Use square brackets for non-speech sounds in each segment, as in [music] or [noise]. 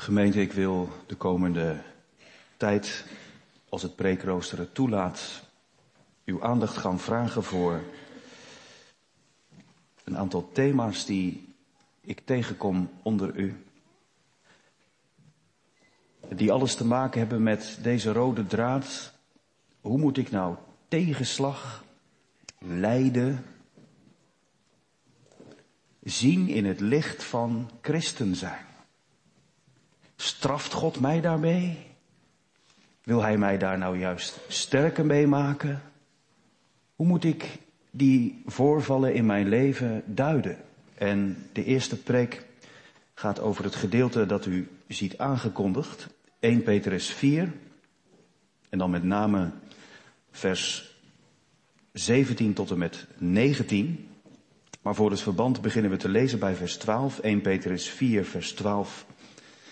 Gemeente, ik wil de komende tijd, als het preekrooster het toelaat, uw aandacht gaan vragen voor een aantal thema's die ik tegenkom onder u. Die alles te maken hebben met deze rode draad. Hoe moet ik nou tegenslag, lijden, zien in het licht van christen zijn? Straft God mij daarmee? Wil Hij mij daar nou juist sterker mee maken? Hoe moet ik die voorvallen in mijn leven duiden? En de eerste preek gaat over het gedeelte dat u ziet aangekondigd. 1 Petrus 4. En dan met name vers 17 tot en met 19. Maar voor het verband beginnen we te lezen bij vers 12. 1 Petrus 4 vers 12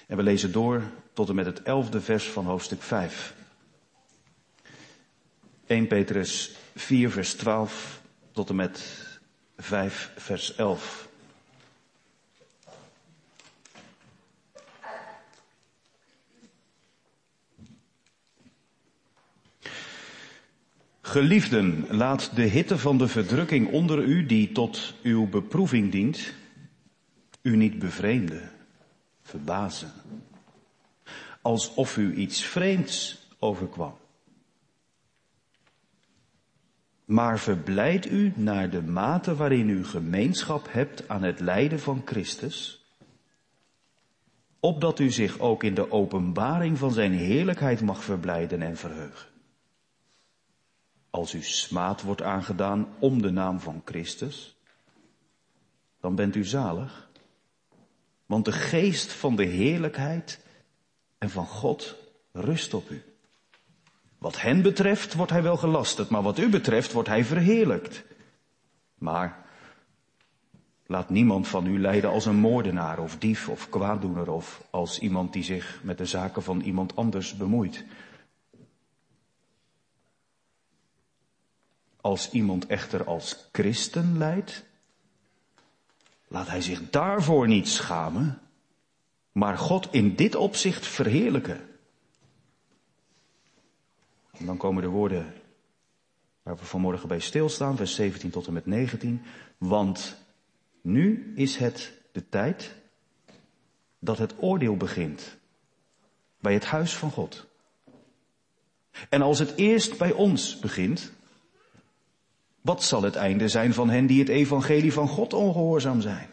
en we lezen door tot en met het elfde vers van hoofdstuk 5. 1 Petrus 4 vers 12 tot en met 5 vers 11. Geliefden, laat de hitte van de verdrukking onder u, die tot uw beproeving dient, u niet bevreemden verbazen. Alsof u iets vreemds overkwam. Maar verblijd u naar de mate waarin u gemeenschap hebt aan het lijden van Christus, opdat u zich ook in de openbaring van zijn heerlijkheid mag verblijden en verheugen. Als u smaad wordt aangedaan om de naam van Christus, dan bent u zalig want de geest van de heerlijkheid en van God rust op u. Wat hen betreft wordt hij wel gelasterd, maar wat u betreft wordt hij verheerlijkt. Maar laat niemand van u lijden als een moordenaar of dief of kwaaddoener of als iemand die zich met de zaken van iemand anders bemoeit. Als iemand echter als christen lijdt, Laat hij zich daarvoor niet schamen, maar God in dit opzicht verheerlijken. En dan komen de woorden waar we vanmorgen bij stilstaan, vers 17 tot en met 19. Want nu is het de tijd dat het oordeel begint bij het huis van God. En als het eerst bij ons begint, wat zal het einde zijn van hen die het evangelie van God ongehoorzaam zijn?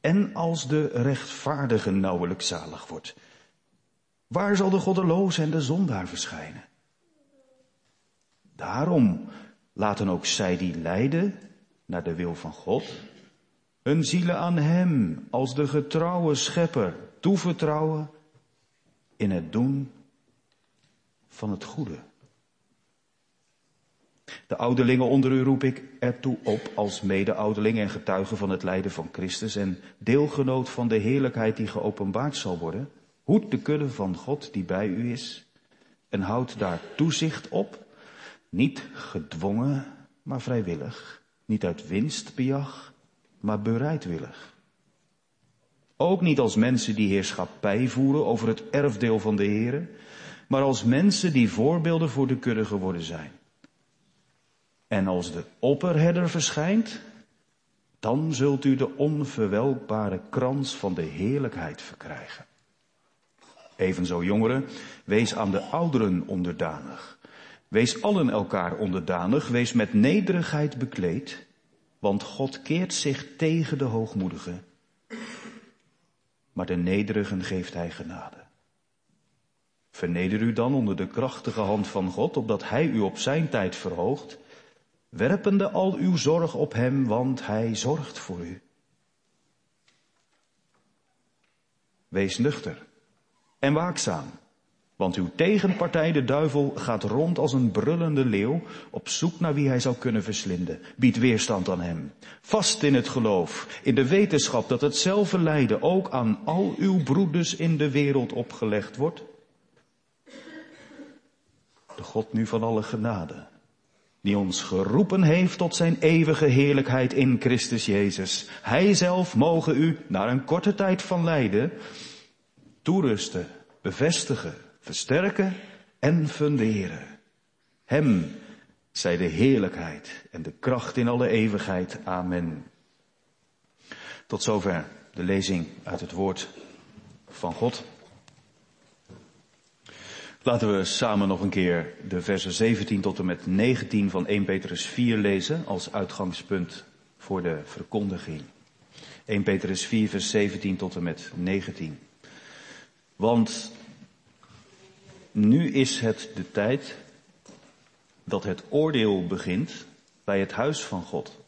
En als de rechtvaardige nauwelijks zalig wordt, waar zal de goddeloze en de zondaar verschijnen? Daarom laten ook zij die lijden naar de wil van God, hun zielen aan Hem als de getrouwe schepper toevertrouwen in het doen van het goede. De ouderlingen onder u roep ik ertoe op als mede-ouderling en getuige van het lijden van Christus en deelgenoot van de heerlijkheid die geopenbaard zal worden. Hoed de kudde van God die bij u is en houd daar toezicht op, niet gedwongen, maar vrijwillig, niet uit winstbejag, maar bereidwillig. Ook niet als mensen die heerschappij voeren over het erfdeel van de Here, maar als mensen die voorbeelden voor de kudde geworden zijn. En als de opperherder verschijnt, dan zult u de onverwelkbare krans van de heerlijkheid verkrijgen. Evenzo jongeren, wees aan de ouderen onderdanig. Wees allen elkaar onderdanig, wees met nederigheid bekleed, want God keert zich tegen de hoogmoedigen, maar de nederigen geeft hij genade. Verneder u dan onder de krachtige hand van God, opdat hij u op zijn tijd verhoogt werpende al uw zorg op hem, want hij zorgt voor u. Wees nuchter en waakzaam, want uw tegenpartij, de duivel, gaat rond als een brullende leeuw op zoek naar wie hij zou kunnen verslinden. Bied weerstand aan hem. Vast in het geloof, in de wetenschap dat hetzelfde lijden ook aan al uw broeders in de wereld opgelegd wordt. De God nu van alle genade die ons geroepen heeft tot zijn eeuwige heerlijkheid in Christus Jezus. Hij zelf mogen u, na een korte tijd van lijden, toerusten, bevestigen, versterken en funderen. Hem zij de heerlijkheid en de kracht in alle eeuwigheid. Amen. Tot zover de lezing uit het woord van God. Laten we samen nog een keer de versen 17 tot en met 19 van 1 Petrus 4 lezen als uitgangspunt voor de verkondiging. 1 Petrus 4 vers 17 tot en met 19. Want nu is het de tijd dat het oordeel begint bij het huis van God.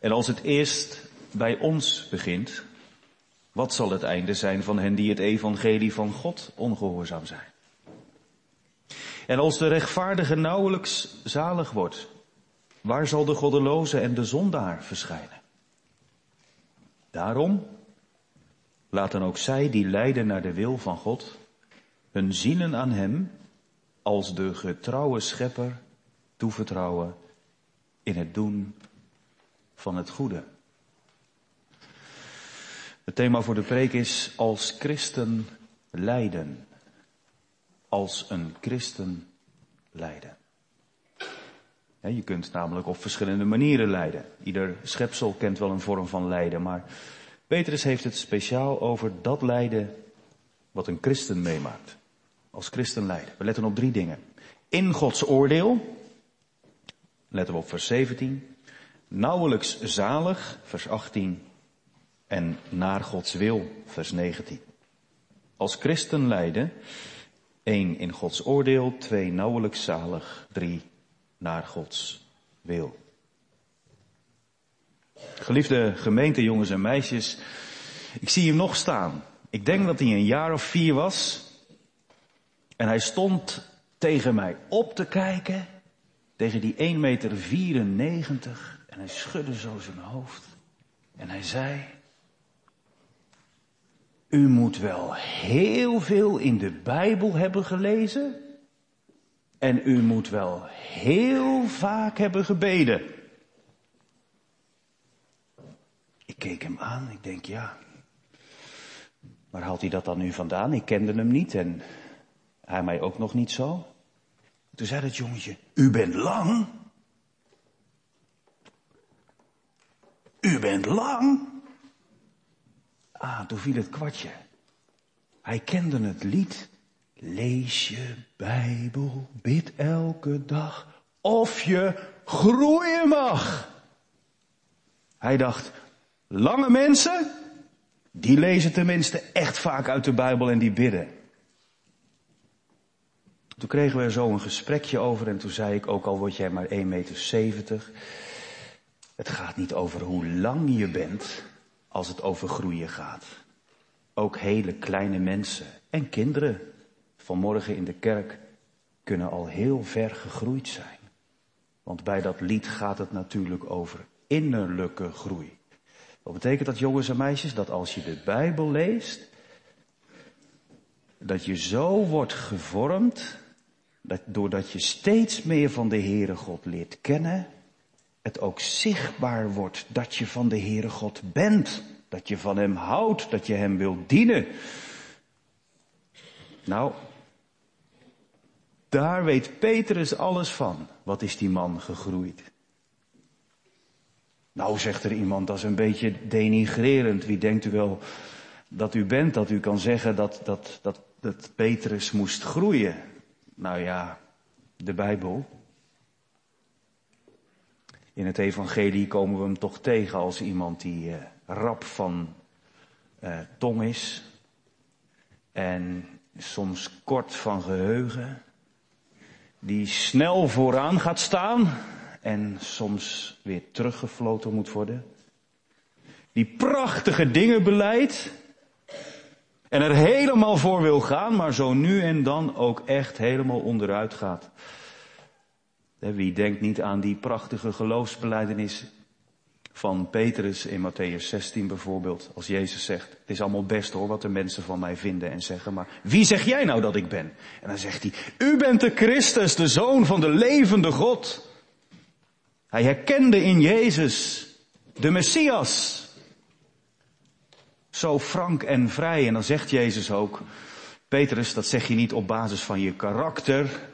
En als het eerst bij ons begint, wat zal het einde zijn van hen die het evangelie van God ongehoorzaam zijn? En als de rechtvaardige nauwelijks zalig wordt, waar zal de goddeloze en de zondaar verschijnen? Daarom laten ook zij die lijden naar de wil van God hun zielen aan Hem als de getrouwe schepper toevertrouwen in het doen van het goede. Het thema voor de preek is als christen lijden. Als een christen lijden. je kunt namelijk op verschillende manieren lijden. Ieder schepsel kent wel een vorm van lijden, maar Petrus heeft het speciaal over dat lijden wat een christen meemaakt. Als christen lijden. We letten op drie dingen. In Gods oordeel, letten we op vers 17. Nauwelijks zalig, vers 18 en naar Gods wil, vers 19. Als christen lijden, één in Gods oordeel, twee nauwelijks zalig, drie naar Gods wil. Geliefde gemeente, jongens en meisjes, ik zie hem nog staan. Ik denk dat hij een jaar of vier was. En hij stond tegen mij op te kijken, tegen die 1,94 meter. En hij schudde zo zijn hoofd. En hij zei, u moet wel heel veel in de Bijbel hebben gelezen. En u moet wel heel vaak hebben gebeden. Ik keek hem aan, ik denk ja. Waar haalt hij dat dan nu vandaan? Ik kende hem niet en hij mij ook nog niet zo. Toen zei dat jongetje, u bent lang. U bent lang. Ah, toen viel het kwartje. Hij kende het lied. Lees je Bijbel, bid elke dag, of je groeien mag. Hij dacht, lange mensen, die lezen tenminste echt vaak uit de Bijbel en die bidden. Toen kregen we er zo een gesprekje over en toen zei ik, ook al word jij maar 1,70 meter, het gaat niet over hoe lang je bent, als het over groeien gaat. Ook hele kleine mensen en kinderen vanmorgen in de kerk kunnen al heel ver gegroeid zijn. Want bij dat lied gaat het natuurlijk over innerlijke groei. Wat betekent dat jongens en meisjes? Dat als je de Bijbel leest, dat je zo wordt gevormd, dat doordat je steeds meer van de Heere God leert kennen, het ook zichtbaar wordt dat je van de Heere God bent. Dat je van Hem houdt, dat je Hem wilt dienen. Nou, daar weet Petrus alles van. Wat is die man gegroeid? Nou, zegt er iemand, dat is een beetje denigrerend. Wie denkt u wel dat u bent, dat u kan zeggen dat, dat, dat, dat Petrus moest groeien? Nou ja, de Bijbel. In het evangelie komen we hem toch tegen als iemand die uh, rap van uh, tong is. En soms kort van geheugen. Die snel vooraan gaat staan en soms weer teruggefloten moet worden. Die prachtige dingen beleidt en er helemaal voor wil gaan, maar zo nu en dan ook echt helemaal onderuit gaat. Wie denkt niet aan die prachtige geloofsbeleidenis van Petrus in Matthäus 16 bijvoorbeeld, als Jezus zegt, het is allemaal best hoor wat de mensen van mij vinden en zeggen, maar wie zeg jij nou dat ik ben? En dan zegt hij, u bent de Christus, de Zoon van de levende God. Hij herkende in Jezus de Messias. Zo frank en vrij. En dan zegt Jezus ook, Petrus, dat zeg je niet op basis van je karakter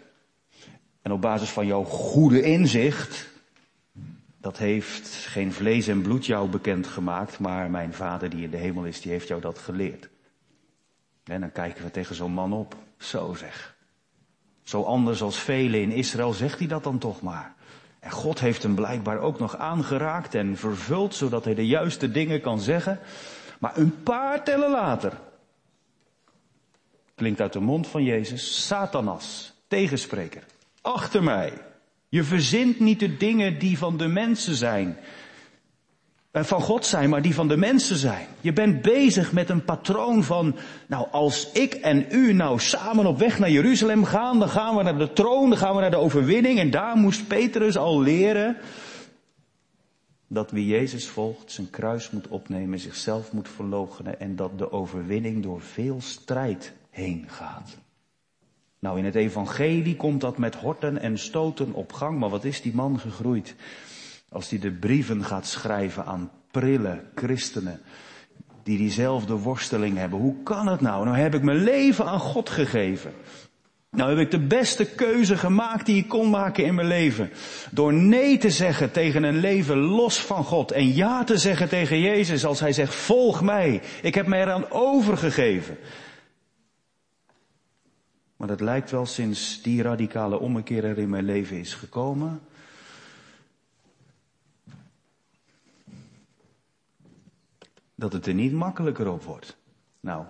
en op basis van jouw goede inzicht. Dat heeft geen vlees en bloed jou bekendgemaakt, maar mijn vader die in de hemel is, die heeft jou dat geleerd. En dan kijken we tegen zo'n man op. Zo zeg. Zo anders als velen in Israël zegt hij dat dan toch maar. En God heeft hem blijkbaar ook nog aangeraakt en vervuld, zodat hij de juiste dingen kan zeggen. Maar een paar tellen later klinkt uit de mond van Jezus, Satanas, tegenspreker, achter mij. Je verzint niet de dingen die van de mensen zijn, eh, van God zijn, maar die van de mensen zijn. Je bent bezig met een patroon van, nou als ik en u nou samen op weg naar Jeruzalem gaan, dan gaan we naar de troon, dan gaan we naar de overwinning. En daar moest Petrus al leren dat wie Jezus volgt zijn kruis moet opnemen, zichzelf moet verloochenen en dat de overwinning door veel strijd heen gaat. Nou, in het evangelie komt dat met horten en stoten op gang, maar wat is die man gegroeid? Als hij de brieven gaat schrijven aan prille christenen die diezelfde worsteling hebben. Hoe kan het nou? Nou heb ik mijn leven aan God gegeven. Nou heb ik de beste keuze gemaakt die ik kon maken in mijn leven. Door nee te zeggen tegen een leven los van God. En ja te zeggen tegen Jezus als hij zegt, volg mij. Ik heb mij eraan overgegeven. Maar het lijkt wel sinds die radicale ommekeer er in mijn leven is gekomen, dat het er niet makkelijker op wordt. Nou,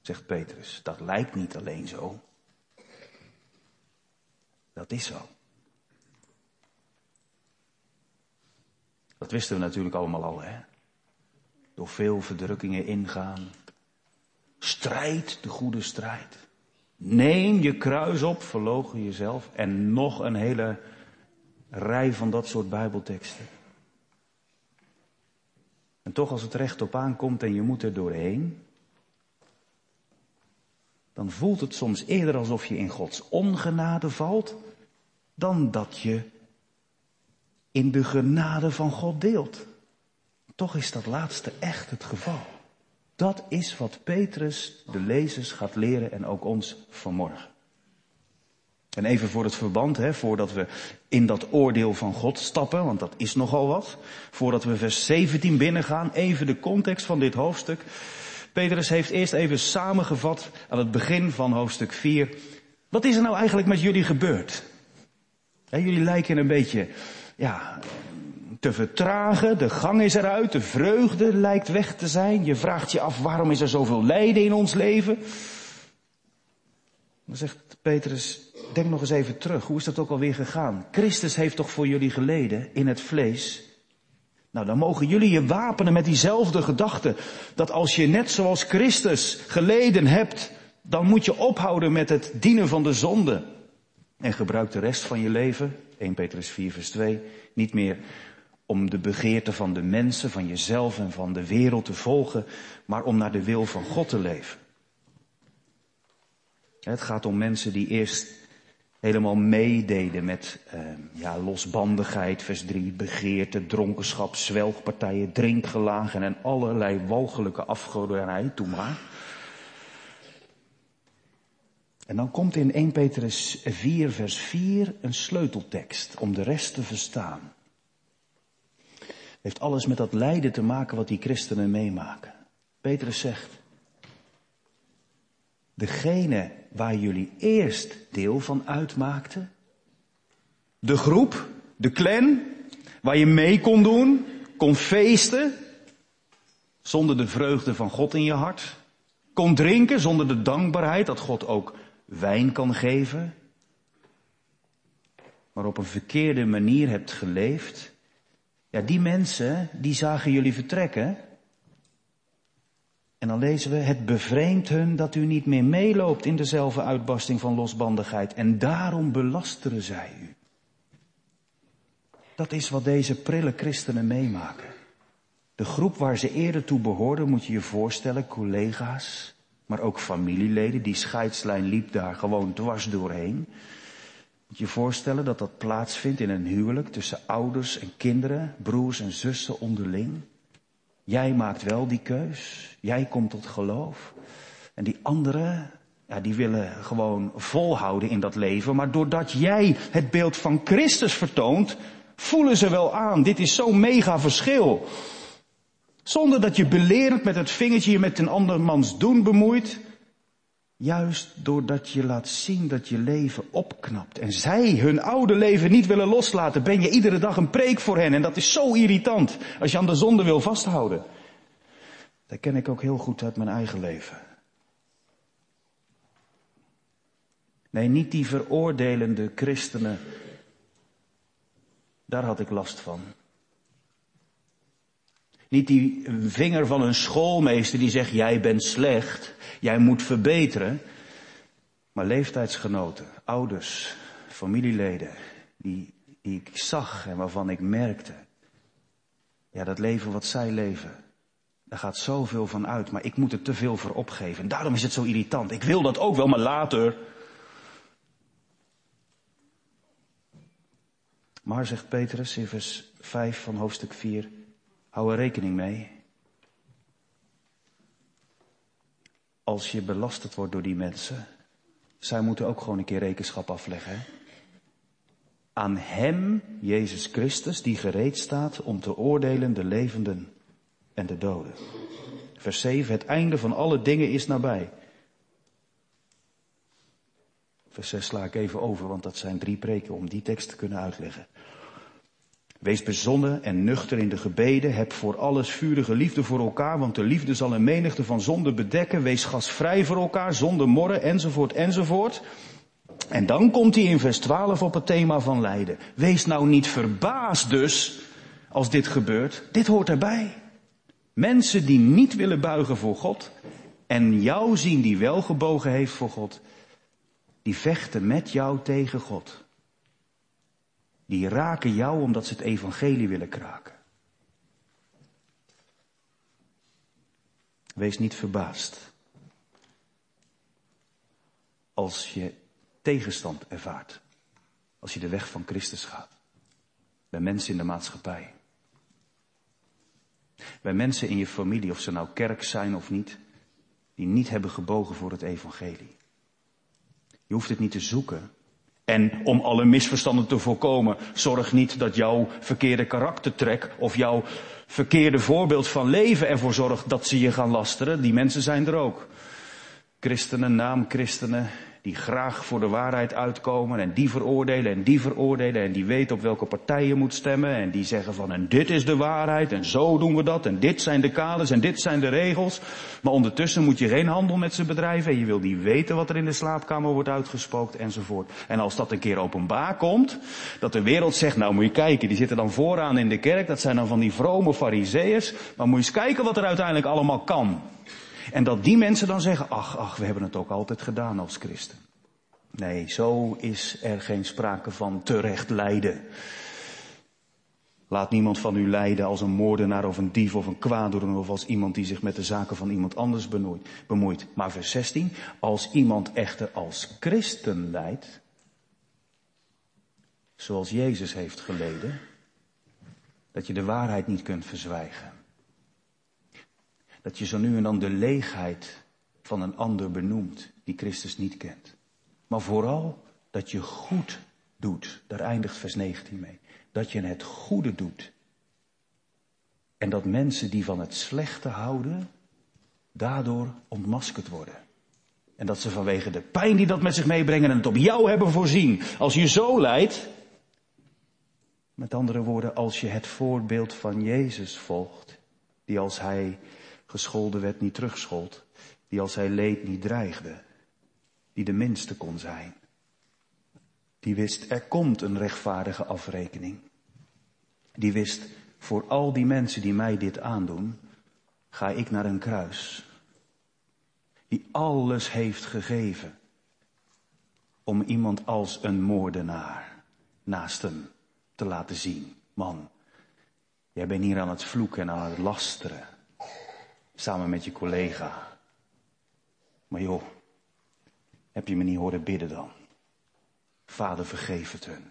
zegt Petrus, dat lijkt niet alleen zo. Dat is zo. Dat wisten we natuurlijk allemaal al, hè? Door veel verdrukkingen ingaan. Strijd de goede strijd. Neem je kruis op, verlogen jezelf. En nog een hele rij van dat soort Bijbelteksten. En toch als het recht op aankomt en je moet er doorheen, dan voelt het soms eerder alsof je in Gods ongenade valt, dan dat je in de genade van God deelt. Toch is dat laatste echt het geval. Dat is wat Petrus de lezers gaat leren en ook ons vanmorgen. En even voor het verband, hè, voordat we in dat oordeel van God stappen, want dat is nogal wat. Voordat we vers 17 binnengaan, even de context van dit hoofdstuk. Petrus heeft eerst even samengevat aan het begin van hoofdstuk 4. Wat is er nou eigenlijk met jullie gebeurd? jullie lijken een beetje, ja, te vertragen. De gang is eruit. De vreugde lijkt weg te zijn. Je vraagt je af waarom is er zoveel lijden in ons leven? Dan zegt Petrus, denk nog eens even terug. Hoe is dat ook alweer gegaan? Christus heeft toch voor jullie geleden in het vlees? Nou, dan mogen jullie je wapenen met diezelfde gedachte. Dat als je net zoals Christus geleden hebt, dan moet je ophouden met het dienen van de zonde. En gebruik de rest van je leven, 1 Petrus 4 vers 2, niet meer om de begeerte van de mensen, van jezelf en van de wereld te volgen, maar om naar de wil van God te leven. Het gaat om mensen die eerst helemaal meededen met uh, ja, losbandigheid, vers 3, begeerte, dronkenschap, zwelgpartijen, drinkgelagen en allerlei walgelijke afgoderij, toe maar. En dan komt in 1 Petrus 4, vers 4 een sleuteltekst om de rest te verstaan. Heeft alles met dat lijden te maken wat die christenen meemaken. Petrus zegt, degene waar jullie eerst deel van uitmaakten, de groep, de clan, waar je mee kon doen, kon feesten, zonder de vreugde van God in je hart, kon drinken zonder de dankbaarheid dat God ook wijn kan geven, maar op een verkeerde manier hebt geleefd, ja, die mensen, die zagen jullie vertrekken. En dan lezen we, het bevreemdt hun dat u niet meer meeloopt in dezelfde uitbarsting van losbandigheid. En daarom belasteren zij u. Dat is wat deze prille christenen meemaken. De groep waar ze eerder toe behoorden, moet je je voorstellen, collega's, maar ook familieleden. Die scheidslijn liep daar gewoon dwars doorheen. Moet je je voorstellen dat dat plaatsvindt in een huwelijk tussen ouders en kinderen, broers en zussen onderling. Jij maakt wel die keus. Jij komt tot geloof. En die anderen, ja, die willen gewoon volhouden in dat leven. Maar doordat jij het beeld van Christus vertoont, voelen ze wel aan. Dit is zo'n mega verschil. Zonder dat je belerend met het vingertje je met een andermans doen bemoeit. Juist doordat je laat zien dat je leven opknapt. En zij hun oude leven niet willen loslaten, ben je iedere dag een preek voor hen. En dat is zo irritant als je aan de zonde wil vasthouden. Dat ken ik ook heel goed uit mijn eigen leven. Nee, niet die veroordelende christenen. Daar had ik last van. Niet die vinger van een schoolmeester die zegt, jij bent slecht, jij moet verbeteren. Maar leeftijdsgenoten, ouders, familieleden, die, ik zag en waarvan ik merkte, ja, dat leven wat zij leven, daar gaat zoveel van uit, maar ik moet er te veel voor opgeven. daarom is het zo irritant. Ik wil dat ook wel, maar later. Maar, zegt Petrus in vers 5 van hoofdstuk 4, hou er rekening mee. Als je belasterd wordt door die mensen, zij moeten ook gewoon een keer rekenschap afleggen. Aan Hem, Jezus Christus, die gereed staat om te oordelen de levenden en de doden. Vers 7, het einde van alle dingen is nabij. Vers 6 sla ik even over, want dat zijn drie preken om die tekst te kunnen uitleggen. Wees bezonnen en nuchter in de gebeden. Heb voor alles vurige liefde voor elkaar, want de liefde zal een menigte van zonde bedekken. Wees gasvrij voor elkaar, zonder morren, enzovoort, enzovoort. En dan komt hij in vers 12 op het thema van lijden. Wees nou niet verbaasd dus, als dit gebeurt. Dit hoort erbij. Mensen die niet willen buigen voor God en jou zien die wel gebogen heeft voor God, die vechten met jou tegen God. Die raken jou omdat ze het evangelie willen kraken. Wees niet verbaasd als je tegenstand ervaart. Als je de weg van Christus gaat. Bij mensen in de maatschappij. Bij mensen in je familie, of ze nou kerk zijn of niet, die niet hebben gebogen voor het evangelie. Je hoeft het niet te zoeken. En om alle misverstanden te voorkomen, zorg niet dat jouw verkeerde karaktertrek of jouw verkeerde voorbeeld van leven ervoor zorgt dat ze je gaan lasteren. Die mensen zijn er ook. Christenen, naamchristenen, die graag voor de waarheid uitkomen en die veroordelen en die veroordelen en die weten op welke partij je moet stemmen en die zeggen van en dit is de waarheid en zo doen we dat en dit zijn de kaders en dit zijn de regels. Maar ondertussen moet je geen handel met ze bedrijven en je wil niet weten wat er in de slaapkamer wordt uitgespookt enzovoort. En als dat een keer openbaar komt, dat de wereld zegt nou moet je kijken, die zitten dan vooraan in de kerk, dat zijn dan van die vrome fariseeërs, maar moet je eens kijken wat er uiteindelijk allemaal kan. En dat die mensen dan zeggen, ach, ach, we hebben het ook altijd gedaan als christen. Nee, zo is er geen sprake van terecht lijden. Laat niemand van u lijden als een moordenaar of een dief of een kwaaddoener of als iemand die zich met de zaken van iemand anders bemoeit. Maar vers 16, als iemand echter als christen lijdt, zoals Jezus heeft geleden, dat je de waarheid niet kunt verzwijgen. Dat je zo nu en dan de leegheid van een ander benoemt die Christus niet kent. Maar vooral dat je goed doet. Daar eindigt vers 19 mee. Dat je het goede doet. En dat mensen die van het slechte houden, daardoor ontmaskerd worden. En dat ze vanwege de pijn die dat met zich meebrengen en het op jou hebben voorzien. Als je zo leidt, met andere woorden, als je het voorbeeld van Jezus volgt, die als hij gescholden werd niet terugschold, die als hij leed niet dreigde, die de minste kon zijn. Die wist, er komt een rechtvaardige afrekening. Die wist, voor al die mensen die mij dit aandoen, ga ik naar een kruis. Die alles heeft gegeven om iemand als een moordenaar naast hem te laten zien. Man, jij bent hier aan het vloeken en aan het lasteren. Samen met je collega. Maar joh, heb je me niet horen bidden dan? Vader, vergeef het hun.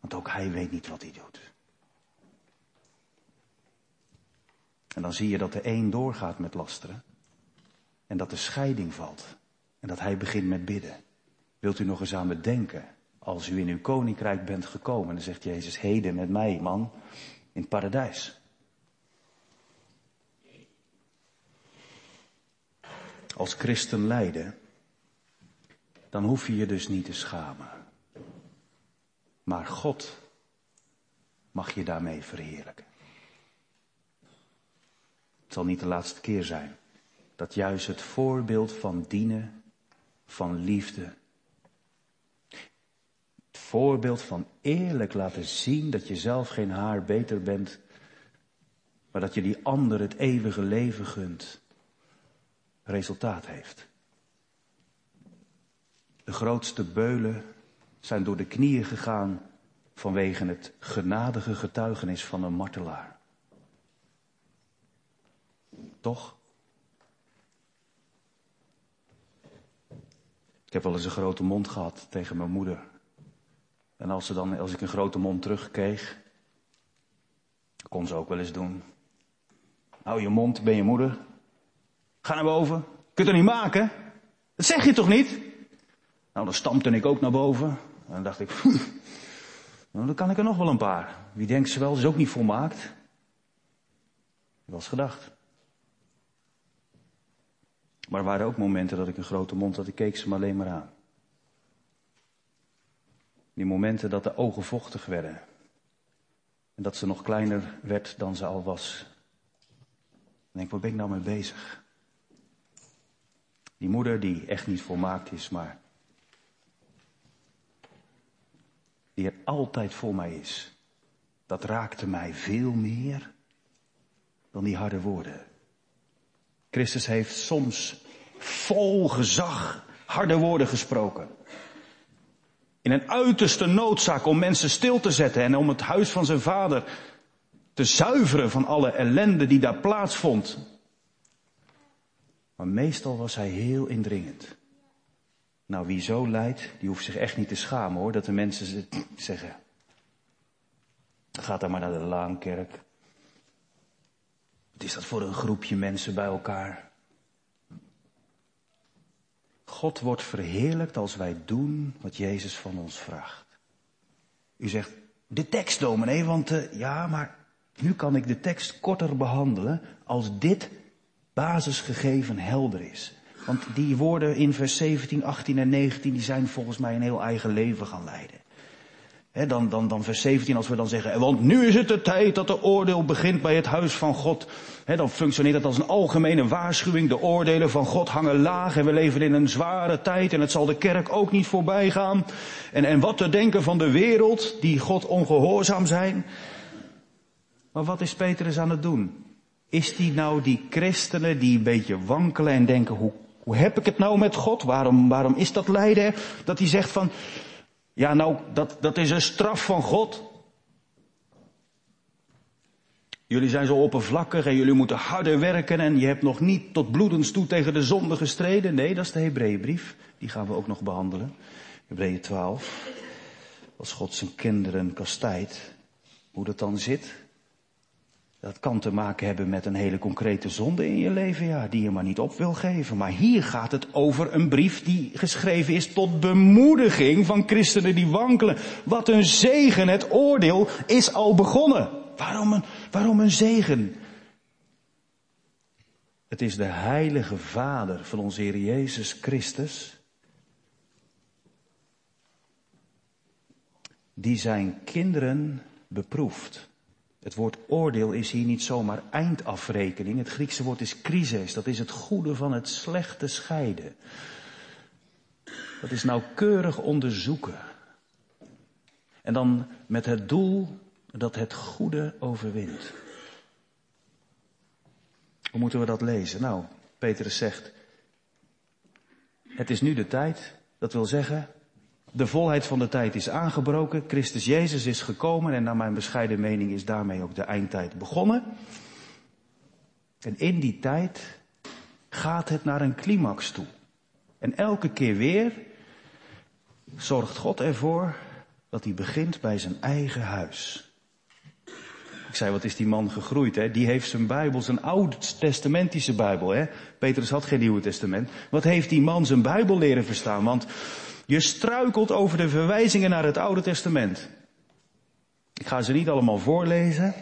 Want ook hij weet niet wat hij doet. En dan zie je dat de een doorgaat met lasteren. En dat de scheiding valt. En dat hij begint met bidden. Wilt u nog eens aan me denken? Als u in uw koninkrijk bent gekomen, dan zegt Jezus, heden met mij, man, in het paradijs. Als christen lijden, dan hoef je je dus niet te schamen. Maar God mag je daarmee verheerlijken. Het zal niet de laatste keer zijn dat juist het voorbeeld van dienen, van liefde, het voorbeeld van eerlijk laten zien dat je zelf geen haar beter bent, maar dat je die ander het eeuwige leven gunt, resultaat heeft. De grootste beulen zijn door de knieën gegaan vanwege het genadige getuigenis van een martelaar. Toch? Ik heb wel eens een grote mond gehad tegen mijn moeder. En als, ze dan, als ik een grote mond terugkreeg, kon ze ook wel eens doen. Hou je mond, ben je moeder. Ga naar boven. Kunt er niet maken. Dat zeg je toch niet? Nou, dan stampte ik ook naar boven. En dan dacht ik, nou, dan kan ik er nog wel een paar. Wie denkt ze wel, is ook niet volmaakt. Dat was gedacht. Maar er waren ook momenten dat ik een grote mond had, ik keek ze maar alleen maar aan. Die momenten dat de ogen vochtig werden. En dat ze nog kleiner werd dan ze al was. Denk ik, waar ben ik nou mee bezig? Die moeder die echt niet volmaakt is, maar die er altijd voor mij is. Dat raakte mij veel meer dan die harde woorden. Christus heeft soms vol gezag harde woorden gesproken. In een uiterste noodzaak om mensen stil te zetten en om het huis van zijn vader te zuiveren van alle ellende die daar plaatsvond. Maar meestal was hij heel indringend. Nou, wie zo lijdt, die hoeft zich echt niet te schamen hoor, dat de mensen zeggen. Ga dan maar naar de Laankerk. Wat is dat voor een groepje mensen bij elkaar? God wordt verheerlijkt als wij doen wat Jezus van ons vraagt. U zegt, de tekst dominee, want uh, ja, maar nu kan ik de tekst korter behandelen als dit basisgegeven helder is. Want die woorden in vers 17, 18 en 19, die zijn volgens mij een heel eigen leven gaan leiden. Dan, dan, dan vers 17, als we dan zeggen, want nu is het de tijd dat de oordeel begint bij het huis van God. Dan functioneert het als een algemene waarschuwing. De oordelen van God hangen laag en we leven in een zware tijd en het zal de kerk ook niet voorbij gaan. En, en wat te denken van de wereld die God ongehoorzaam zijn. Maar wat is Petrus aan het doen? Is die nou die christenen die een beetje wankelen en denken, hoe, heb ik het nou met God? Waarom, waarom is dat lijden? Dat hij zegt van, ja, nou, dat, dat is een straf van God. Jullie zijn zo oppervlakkig en jullie moeten harder werken en je hebt nog niet tot bloedens toe tegen de zonde gestreden. Nee, dat is de Hebreeënbrief. Die gaan we ook nog behandelen. Hebreeën 12. Als God zijn kinderen kastijdt. Hoe dat dan zit. Dat kan te maken hebben met een hele concrete zonde in je leven, ja, die je maar niet op wil geven. Maar hier gaat het over een brief die geschreven is tot bemoediging van christenen die wankelen. Wat een zegen, het oordeel is al begonnen. Waarom een, waarom een zegen? Het is de heilige Vader van onze Heer Jezus Christus, die zijn kinderen beproeft. Het woord oordeel is hier niet zomaar eindafrekening. Het Griekse woord is crisis. Dat is het goede van het slechte scheiden. Dat is nauwkeurig onderzoeken. En dan met het doel dat het goede overwint. Hoe moeten we dat lezen? Nou, Petrus zegt, het is nu de tijd, dat wil zeggen, de volheid van de tijd is aangebroken. Christus Jezus is gekomen en naar mijn bescheiden mening is daarmee ook de eindtijd begonnen. En in die tijd gaat het naar een climax toe. En elke keer weer zorgt God ervoor dat hij begint bij zijn eigen huis. Ik zei, wat is die man gegroeid, hè? Die heeft zijn Bijbel, zijn oud-testamentische Bijbel, hè? Petrus had geen Nieuwe Testament. Wat heeft die man zijn Bijbel leren verstaan? Want je struikelt over de verwijzingen naar het Oude Testament. Ik ga ze niet allemaal voorlezen.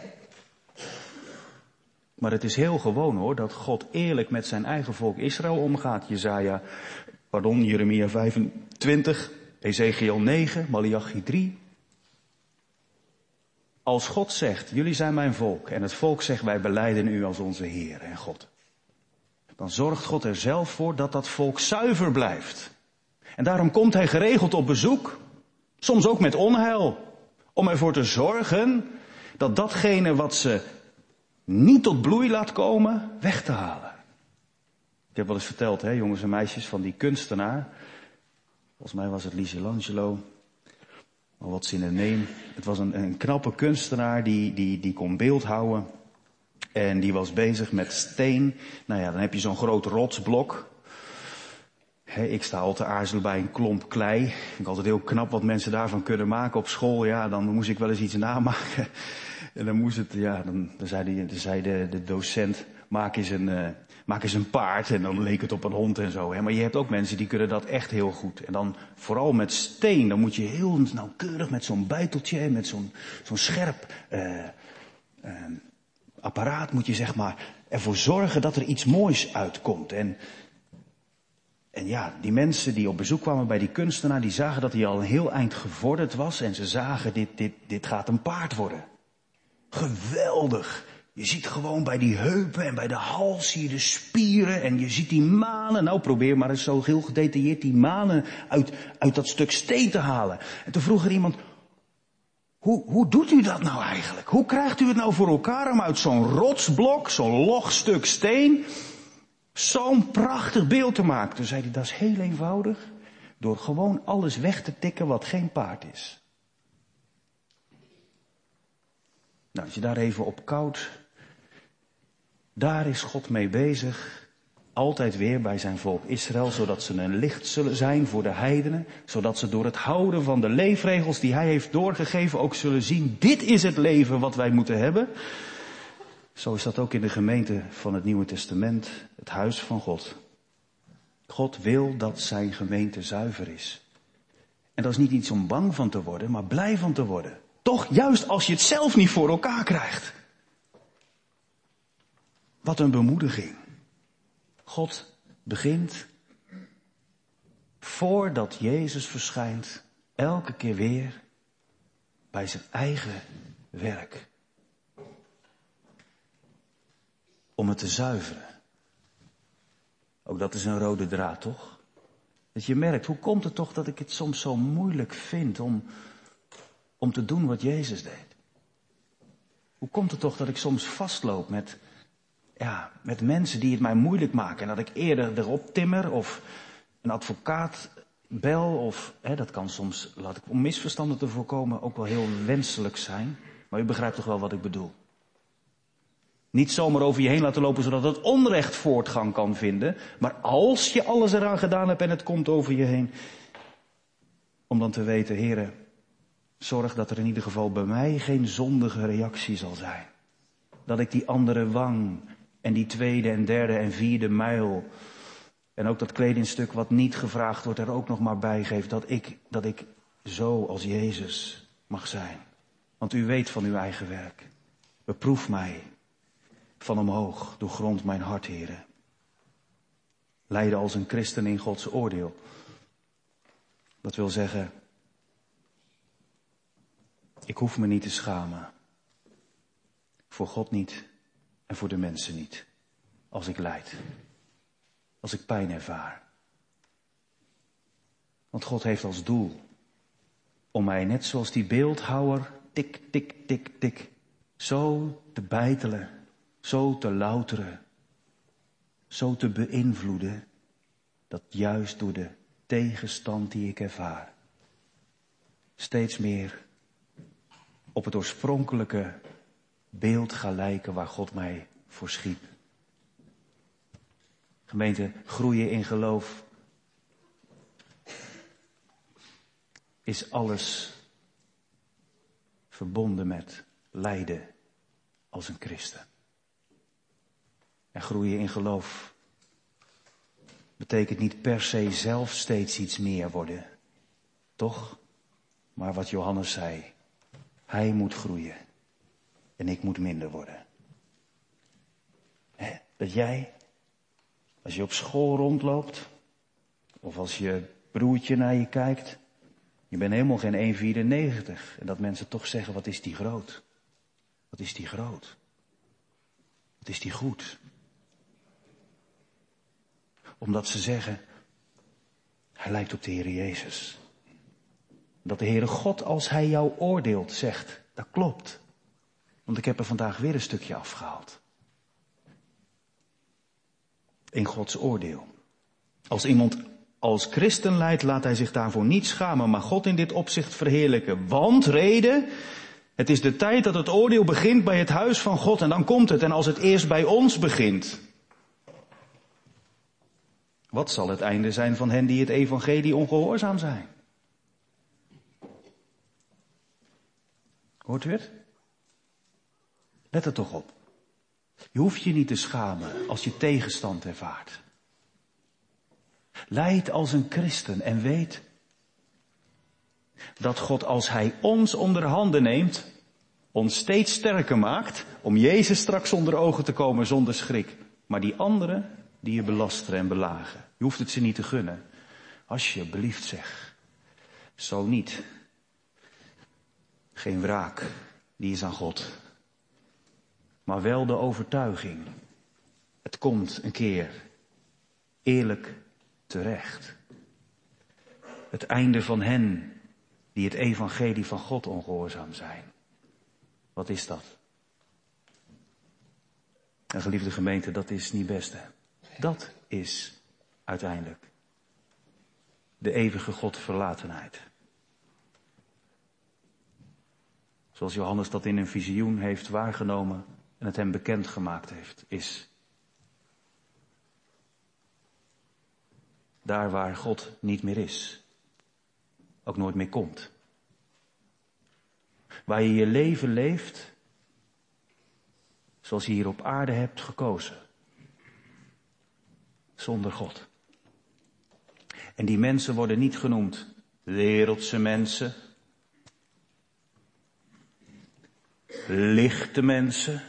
Maar het is heel gewoon hoor, dat God eerlijk met zijn eigen volk Israël omgaat. Jezaja, pardon, Jeremia 25, Ezekiel 9, Malachi 3. Als God zegt, jullie zijn mijn volk, en het volk zegt, wij beleiden u als onze Heer en God. Dan zorgt God er zelf voor dat dat volk zuiver blijft. En daarom komt hij geregeld op bezoek. Soms ook met onheil. Om ervoor te zorgen dat datgene wat ze niet tot bloei laat komen, weg te halen. Ik heb wel eens verteld, hè, jongens en meisjes, van die kunstenaar. Volgens mij was het Michelangelo. Al wat zin in neem. Het was een, een knappe kunstenaar die, die, die kon beeldhouden. En die was bezig met steen. Nou ja, dan heb je zo'n groot rotsblok. Ik sta altijd aarzelen bij een klomp klei. Ik vind altijd heel knap wat mensen daarvan kunnen maken op school. Ja, dan moest ik wel eens iets namaken. [laughs] En dan moest het, ja, dan, dan zei, de, de docent, maak eens, een, uh, maak eens een paard. En dan leek het op een hond en zo. Maar je hebt ook mensen die kunnen dat echt heel goed. En dan vooral met steen, dan moet je heel nauwkeurig met zo'n buiteltje, met zo'n scherp uh, uh, apparaat moet je zeg maar ervoor zorgen dat er iets moois uitkomt. En, en ja, die mensen die op bezoek kwamen bij die kunstenaar, die zagen dat hij al een heel eind gevorderd was. En ze zagen, dit, dit, dit gaat een paard worden. Geweldig. Je ziet gewoon bij die heupen en bij de hals zie je de spieren en je ziet die manen. Nou, probeer maar eens zo heel gedetailleerd die manen uit, uit dat stuk steen te halen. En toen vroeg er iemand, hoe, hoe doet u dat nou eigenlijk? Hoe krijgt u het nou voor elkaar om uit zo'n rotsblok, zo'n log stuk steen, zo'n prachtig beeld te maken? Toen zei hij, dat is heel eenvoudig. Door gewoon alles weg te tikken wat geen paard is. Nou, als je daar even op koud, daar is God mee bezig. Altijd weer bij zijn volk Israël, zodat ze een licht zullen zijn voor de heidenen. Zodat ze door het houden van de leefregels die hij heeft doorgegeven ook zullen zien, dit is het leven wat wij moeten hebben. Zo is dat ook in de gemeente van het Nieuwe Testament, het huis van God. God wil dat zijn gemeente zuiver is. En dat is niet iets om bang van te worden, maar blij van te worden. Toch juist als je het zelf niet voor elkaar krijgt. Wat een bemoediging. God begint voordat Jezus verschijnt elke keer weer bij zijn eigen werk. Om het te zuiveren. Ook dat is een rode draad, toch? Dat je merkt, hoe komt het toch dat ik het soms zo moeilijk vind om, om te doen wat Jezus deed? Hoe komt het toch dat ik soms vastloop met, ja, met mensen die het mij moeilijk maken en dat ik eerder erop timmer of een advocaat bel of, hè, dat kan soms, laat ik om misverstanden te voorkomen, ook wel heel wenselijk zijn. Maar u begrijpt toch wel wat ik bedoel? Niet zomaar over je heen laten lopen zodat het onrecht voortgang kan vinden. Maar als je alles eraan gedaan hebt en het komt over je heen. Om dan te weten, heren, Zorg dat er in ieder geval bij mij geen zondige reactie zal zijn. Dat ik die andere wang en die tweede en derde en vierde muil en ook dat kledingstuk wat niet gevraagd wordt er ook nog maar bij geef. Dat ik, dat ik zo als Jezus mag zijn. Want u weet van uw eigen werk. Beproef mij van omhoog, doorgrond mijn hart, heren. Leiden als een christen in Gods oordeel. Dat wil zeggen, ik hoef me niet te schamen. Voor God niet en voor de mensen niet. Als ik lijd. Als ik pijn ervaar. Want God heeft als doel om mij net zoals die beeldhouwer tik, tik, tik, tik, zo te bijtelen, zo te louteren, zo te beïnvloeden, dat juist door de tegenstand die ik ervaar, steeds meer op het oorspronkelijke beeld gaan lijken waar God mij voor schiep. Gemeente, groeien in geloof is alles verbonden met lijden als een christen. En groeien in geloof betekent niet per se zelf steeds iets meer worden. Toch? Maar wat Johannes zei, hij moet groeien en ik moet minder worden. dat jij, als je op school rondloopt, of als je broertje naar je kijkt, je bent helemaal geen 1,94. En dat mensen toch zeggen, wat is die groot? Wat is die groot? Wat is die goed? Omdat ze zeggen, hij lijkt op de Heer Jezus. Dat de Heere God, als Hij jou oordeelt, zegt, dat klopt. Want ik heb er vandaag weer een stukje afgehaald. In Gods oordeel. Als iemand als christen leidt, laat hij zich daarvoor niet schamen, maar God in dit opzicht verheerlijken. Want, reden, het is de tijd dat het oordeel begint bij het huis van God en dan komt het. En als het eerst bij ons begint, wat zal het einde zijn van hen die het evangelie ongehoorzaam zijn? Hoort u het? Let er toch op. Je hoeft je niet te schamen als je tegenstand ervaart. Leid als een christen en weet dat God als Hij ons onder handen neemt, ons steeds sterker maakt om Jezus straks onder ogen te komen zonder schrik. Maar die anderen, die je belasteren en belagen. Je hoeft het ze niet te gunnen. Alsjeblieft zeg. Zo niet. Geen wraak, die is aan God. Maar wel de overtuiging. Het komt een keer. Eerlijk terecht. Het einde van hen die het evangelie van God ongehoorzaam zijn. Wat is dat? En geliefde gemeente, dat is niet best. Hè? Dat is uiteindelijk de eeuwige God verlatenheid. Zoals Johannes dat in een visioen heeft waargenomen en het hem bekend gemaakt heeft, is daar waar God niet meer is, ook nooit meer komt. Waar je je leven leeft zoals je hier op aarde hebt gekozen. Zonder God. En die mensen worden niet genoemd wereldse mensen, lichte mensen.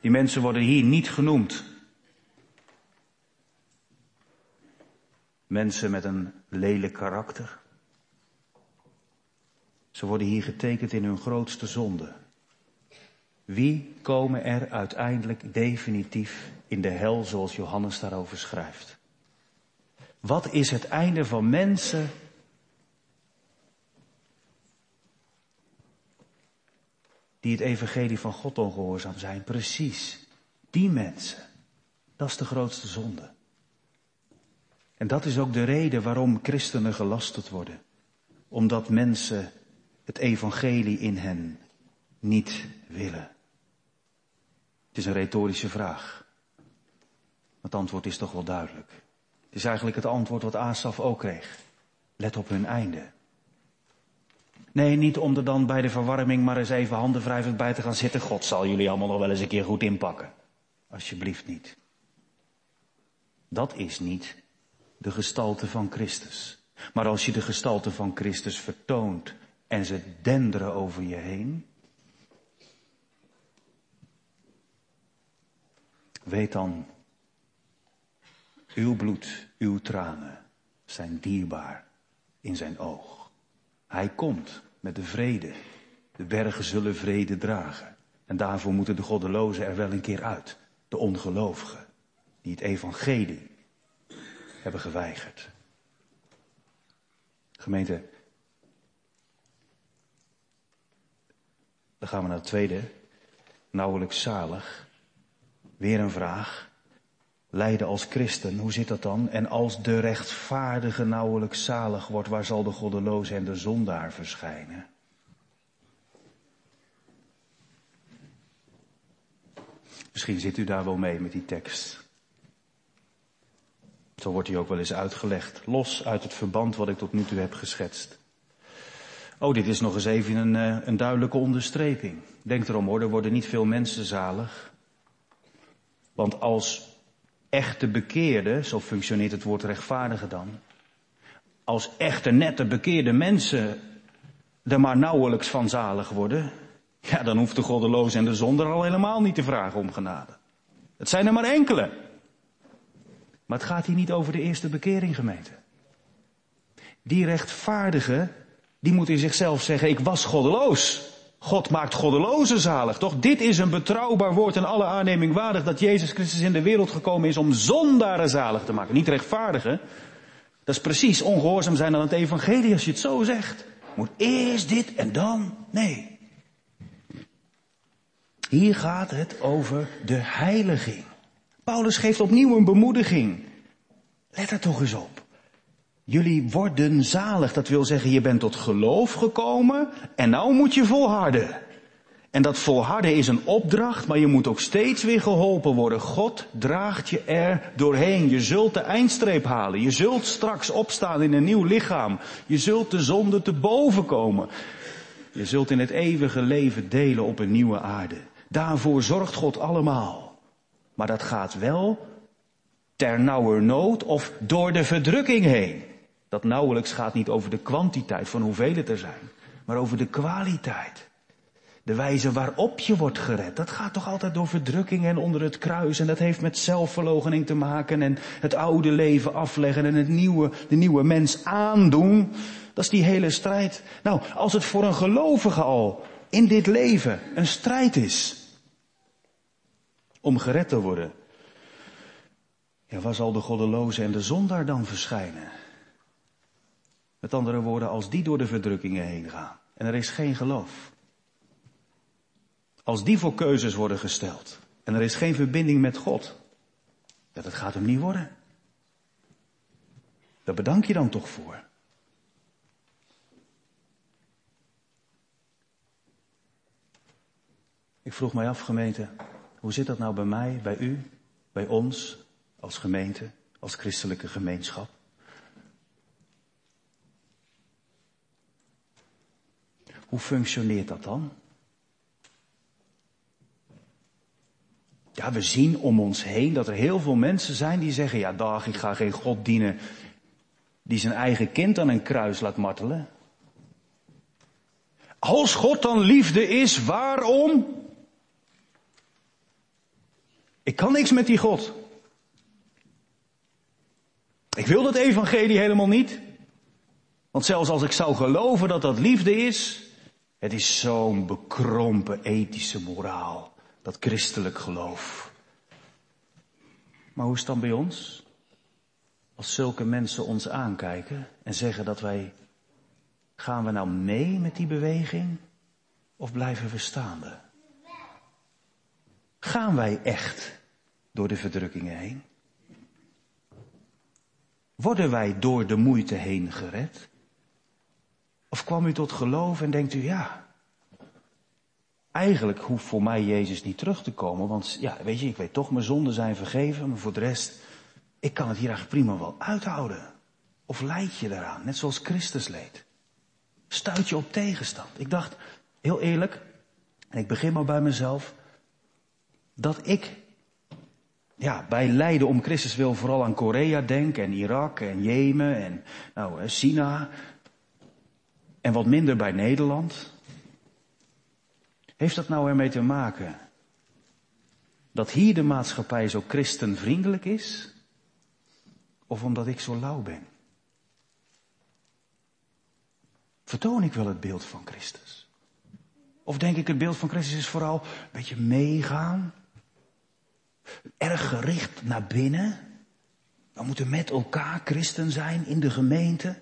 Die mensen worden hier niet genoemd. Mensen met een lelijk karakter. Ze worden hier getekend in hun grootste zonde. Wie komen er uiteindelijk definitief in de hel zoals Johannes daarover schrijft? Wat is het einde van mensen die het evangelie van God ongehoorzaam zijn? Precies, die mensen. Dat is de grootste zonde. En dat is ook de reden waarom christenen gelasterd worden. Omdat mensen het evangelie in hen niet willen. Het is een retorische vraag. Het antwoord is toch wel duidelijk. Het is eigenlijk het antwoord wat Asaf ook kreeg. Let op hun einde. Nee, niet om er dan bij de verwarming maar eens even handenwrijvend bij te gaan zitten. God zal jullie allemaal nog wel eens een keer goed inpakken. Alsjeblieft niet. Dat is niet de gestalte van Christus. Maar als je de gestalte van Christus vertoont en ze denderen over je heen, weet dan, uw bloed, uw tranen zijn dierbaar in zijn oog. Hij komt met de vrede. De bergen zullen vrede dragen. En daarvoor moeten de goddelozen er wel een keer uit. De ongelovigen, die het evangelie hebben geweigerd. Gemeente, dan gaan we naar het tweede. Nauwelijks zalig. Weer een vraag. Lijden als christen, hoe zit dat dan? En als de rechtvaardige nauwelijks zalig wordt, waar zal de goddeloze en de zondaar verschijnen? Misschien zit u daar wel mee met die tekst. Zo wordt hij ook wel eens uitgelegd, los uit het verband wat ik tot nu toe heb geschetst. Oh, dit is nog eens even een, eh, een duidelijke onderstreping. Denk erom hoor, er worden niet veel mensen zalig. Want als echte bekeerde, zo functioneert het woord rechtvaardige dan, als echte nette bekeerde mensen er maar nauwelijks van zalig worden, ja, dan hoeft de goddeloze en de zonder al helemaal niet te vragen om genade. Het zijn er maar enkele. Maar het gaat hier niet over de eerste bekering, gemeente. Die rechtvaardige, die moet in zichzelf zeggen, ik was goddeloos. God maakt goddelozen zalig, toch? Dit is een betrouwbaar woord en alle aanneming waardig dat Jezus Christus in de wereld gekomen is om zondaren zalig te maken. Niet rechtvaardigen. Dat is precies ongehoorzaam zijn aan het evangelie als je het zo zegt. Moet eerst dit en dan? Nee. Hier gaat het over de heiliging. Paulus geeft opnieuw een bemoediging. Let er toch eens op. Jullie worden zalig. Dat wil zeggen, je bent tot geloof gekomen en nou moet je volharden. En dat volharden is een opdracht, maar je moet ook steeds weer geholpen worden. God draagt je er doorheen. Je zult de eindstreep halen. Je zult straks opstaan in een nieuw lichaam. Je zult de zonde te boven komen. Je zult in het eeuwige leven delen op een nieuwe aarde. Daarvoor zorgt God allemaal. Maar dat gaat wel ter nauwernood of door de verdrukking heen. Dat nauwelijks gaat niet over de kwantiteit van hoeveel het er zijn, maar over de kwaliteit. De wijze waarop je wordt gered, dat gaat toch altijd door verdrukking en onder het kruis. En dat heeft met zelfverloochening te maken en het oude leven afleggen en het nieuwe, de nieuwe mens aandoen. Dat is die hele strijd. Nou, als het voor een gelovige al in dit leven een strijd is om gered te worden, ja, waar zal de goddeloze en de zondaar dan verschijnen? Met andere woorden, als die door de verdrukkingen heen gaan en er is geen geloof. Als die voor keuzes worden gesteld en er is geen verbinding met God, ja, dat gaat hem niet worden. Daar bedank je dan toch voor. Ik vroeg mij af, gemeente, hoe zit dat nou bij mij, bij u, bij ons, als gemeente, als christelijke gemeenschap? Hoe functioneert dat dan? Ja, we zien om ons heen dat er heel veel mensen zijn die zeggen, ja dag, ik ga geen God dienen die zijn eigen kind aan een kruis laat martelen. Als God dan liefde is, waarom? Ik kan niks met die God. Ik wil dat evangelie helemaal niet. Want zelfs als ik zou geloven dat dat liefde is, het is zo'n bekrompen ethische moraal, dat christelijk geloof. Maar hoe is het dan bij ons? Als zulke mensen ons aankijken en zeggen dat wij, gaan we nou mee met die beweging of blijven we staande? Gaan wij echt door de verdrukkingen heen? Worden wij door de moeite heen gered? Of kwam u tot geloof en denkt u, ja, eigenlijk hoeft voor mij Jezus niet terug te komen, want ja, weet je, ik weet toch, mijn zonden zijn vergeven, maar voor de rest, ik kan het hier eigenlijk prima wel uithouden. Of leid je eraan, net zoals Christus leed? Stuit je op tegenstand? Ik dacht, heel eerlijk, en ik begin maar bij mezelf, dat ik ja, bij lijden om Christus wil vooral aan Korea denk en Irak en Jemen en nou, China en wat minder bij Nederland. Heeft dat nou ermee te maken dat hier de maatschappij zo christenvriendelijk is? Of omdat ik zo lauw ben? Vertoon ik wel het beeld van Christus? Of denk ik het beeld van Christus is vooral een beetje meegaan? Erg gericht naar binnen? We moeten met elkaar christen zijn in de gemeente.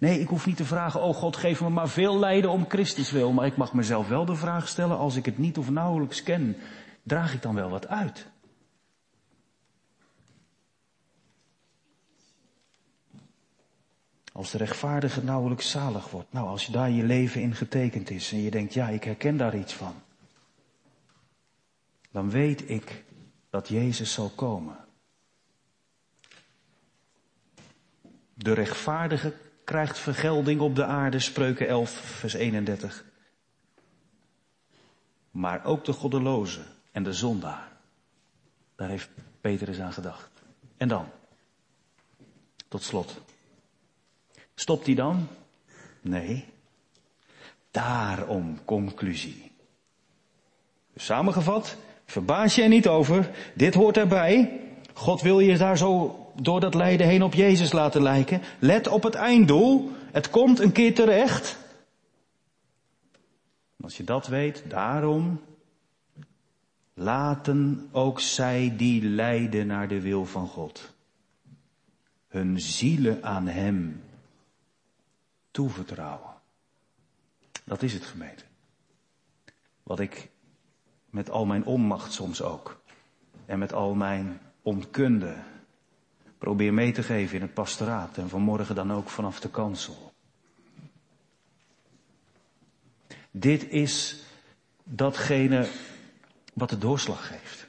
Nee, ik hoef niet te vragen, oh God, geef me maar veel lijden om Christus wil. Maar ik mag mezelf wel de vraag stellen, als ik het niet of nauwelijks ken, draag ik dan wel wat uit? Als de rechtvaardige nauwelijks zalig wordt. Nou, als daar je leven in getekend is en je denkt, ja, ik herken daar iets van. Dan weet ik dat Jezus zal komen. De rechtvaardige krijgt vergelding op de aarde, spreuken 11, vers 31. Maar ook de goddeloze en de zondaar. Daar heeft Peter eens aan gedacht. En dan? Tot slot. Stopt hij dan? Nee. Daarom conclusie. Samengevat, verbaas je er niet over. Dit hoort erbij. God wil je daar zo door dat lijden heen op Jezus laten lijken. Let op het einddoel. Het komt een keer terecht. Als je dat weet, daarom laten ook zij die lijden naar de wil van God. Hun zielen aan Hem toevertrouwen. Dat is het gemeente. Wat ik met al mijn onmacht soms ook. En met al mijn onkunde probeer mee te geven in het pastoraat. En vanmorgen dan ook vanaf de kansel. Dit is datgene wat de doorslag geeft.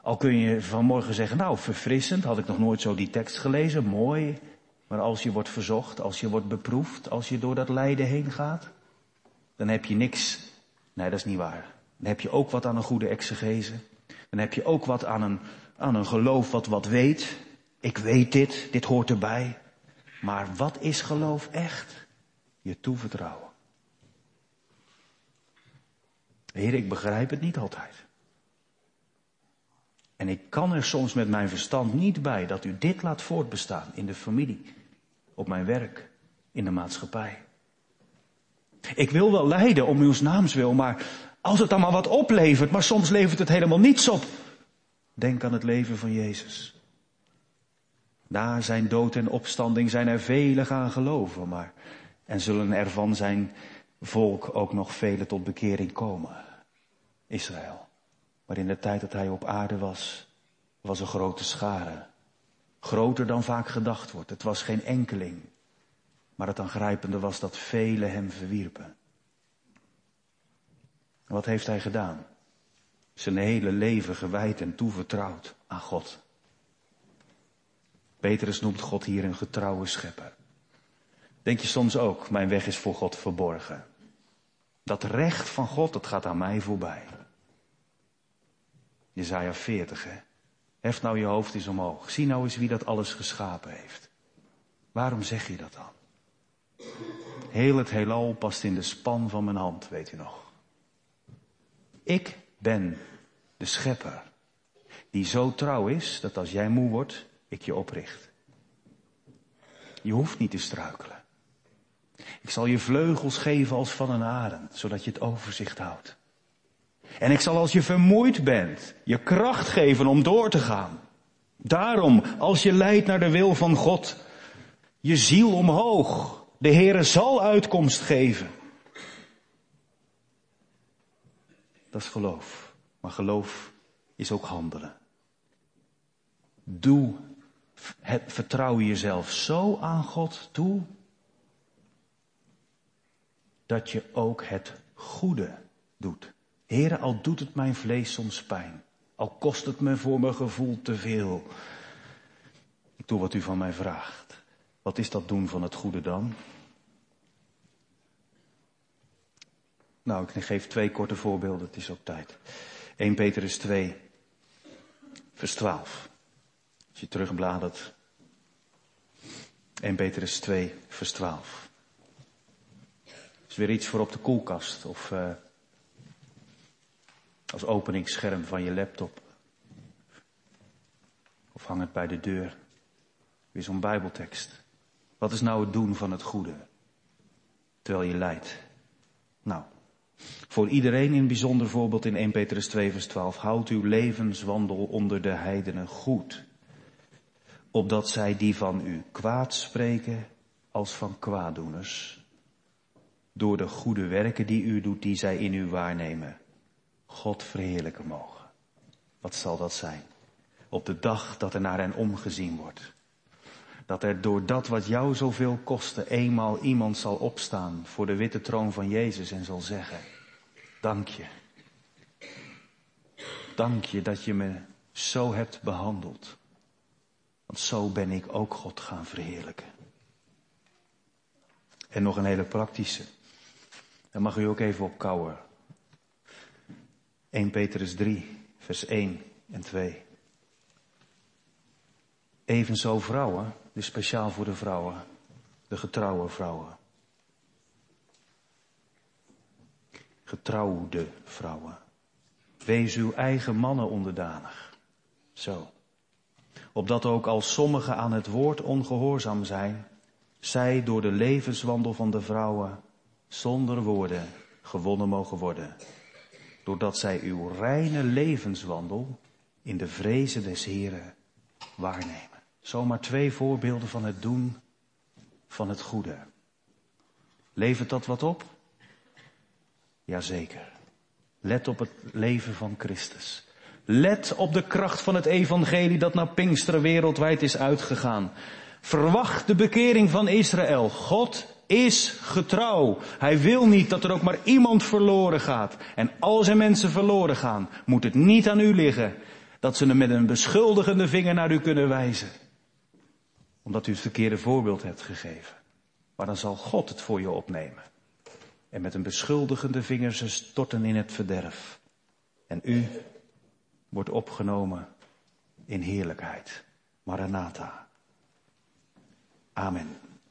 Al kun je vanmorgen zeggen, nou verfrissend, had ik nog nooit zo die tekst gelezen, mooi. Maar als je wordt verzocht, als je wordt beproefd, als je door dat lijden heen gaat, dan heb je niks. Nee, dat is niet waar. Dan heb je ook wat aan een goede exegese. Dan heb je ook wat aan een, aan een geloof wat wat weet. Ik weet dit, dit hoort erbij. Maar wat is geloof echt? Je toevertrouwen. Heer, ik begrijp het niet altijd. En ik kan er soms met mijn verstand niet bij dat u dit laat voortbestaan in de familie, op mijn werk, in de maatschappij. Ik wil wel lijden om uw naams wil, maar als het dan maar wat oplevert, maar soms levert het helemaal niets op. Denk aan het leven van Jezus. Na zijn dood en opstanding zijn er velen gaan geloven, maar en zullen er van zijn volk ook nog velen tot bekering komen. Israël. Maar in de tijd dat hij op aarde was, was een grote schare. Groter dan vaak gedacht wordt. Het was geen enkeling. Maar het aangrijpende was dat velen hem verwierpen. wat heeft hij gedaan? Zijn hele leven gewijd en toevertrouwd aan God. Petrus noemt God hier een getrouwe schepper. Denk je soms ook, mijn weg is voor God verborgen. Dat recht van God, dat gaat aan mij voorbij. Jezaja 40, hè. Hef nou je hoofd eens omhoog. Zie nou eens wie dat alles geschapen heeft. Waarom zeg je dat dan? Heel het heelal past in de span van mijn hand, weet u nog. Ik ben de schepper. Die zo trouw is dat als jij moe wordt, ik je opricht. Je hoeft niet te struikelen. Ik zal je vleugels geven als van een arend, zodat je het overzicht houdt. En ik zal als je vermoeid bent, je kracht geven om door te gaan. Daarom, als je leidt naar de wil van God, je ziel omhoog. De Heere zal uitkomst geven. Dat is geloof. Maar geloof is ook handelen. Doe, het, vertrouw jezelf zo aan God toe, dat je ook het goede doet. Heren, al doet het mijn vlees soms pijn, al kost het me voor mijn gevoel te veel. Ik doe wat u van mij vraagt. Wat is dat doen van het goede dan? Nou, ik geef twee korte voorbeelden, het is ook tijd. 1 Petrus 2, vers 12. Als je terugbladert. 1 Petrus 2, vers 12. is weer iets voor op de koelkast of uh, als openingsscherm van je laptop. Of hang het bij de deur. Weer zo'n bijbeltekst. Wat is nou het doen van het goede? Terwijl je lijdt. Nou, voor iedereen in bijzonder voorbeeld in 1 Petrus 2 vers 12. Houd uw levenswandel onder de heidenen goed. Opdat zij die van u kwaad spreken als van kwaaddoeners. Door de goede werken die u doet, die zij in u waarnemen. God verheerlijken mogen. Wat zal dat zijn? Op de dag dat er naar hen omgezien wordt. Dat er door dat wat jou zoveel kostte, eenmaal iemand zal opstaan voor de witte troon van Jezus en zal zeggen, dank je. Dank je dat je me zo hebt behandeld. Want zo ben ik ook God gaan verheerlijken. En nog een hele praktische. Daar mag u ook even op kouwen. 1 Petrus 3, vers 1 en 2. Evenzo vrouwen, dus speciaal voor de vrouwen, de getrouwe vrouwen. Getrouwde vrouwen. Wees uw eigen mannen onderdanig. Zo. Opdat ook als sommigen aan het woord ongehoorzaam zijn, zij door de levenswandel van de vrouwen zonder woorden gewonnen mogen worden. Doordat zij uw reine levenswandel in de vrezen des Heren waarnemen. Zomaar twee voorbeelden van het doen van het goede. Levert dat wat op? Jazeker. Let op het leven van Christus. Let op de kracht van het evangelie dat naar Pinksteren wereldwijd is uitgegaan. Verwacht de bekering van Israël. God is getrouw. Hij wil niet dat er ook maar iemand verloren gaat. En als er mensen verloren gaan, moet het niet aan u liggen dat ze hem met een beschuldigende vinger naar u kunnen wijzen. Omdat u het verkeerde voorbeeld hebt gegeven. Maar dan zal God het voor je opnemen. En met een beschuldigende vinger ze storten in het verderf. En u wordt opgenomen in heerlijkheid. Maranatha. Amen.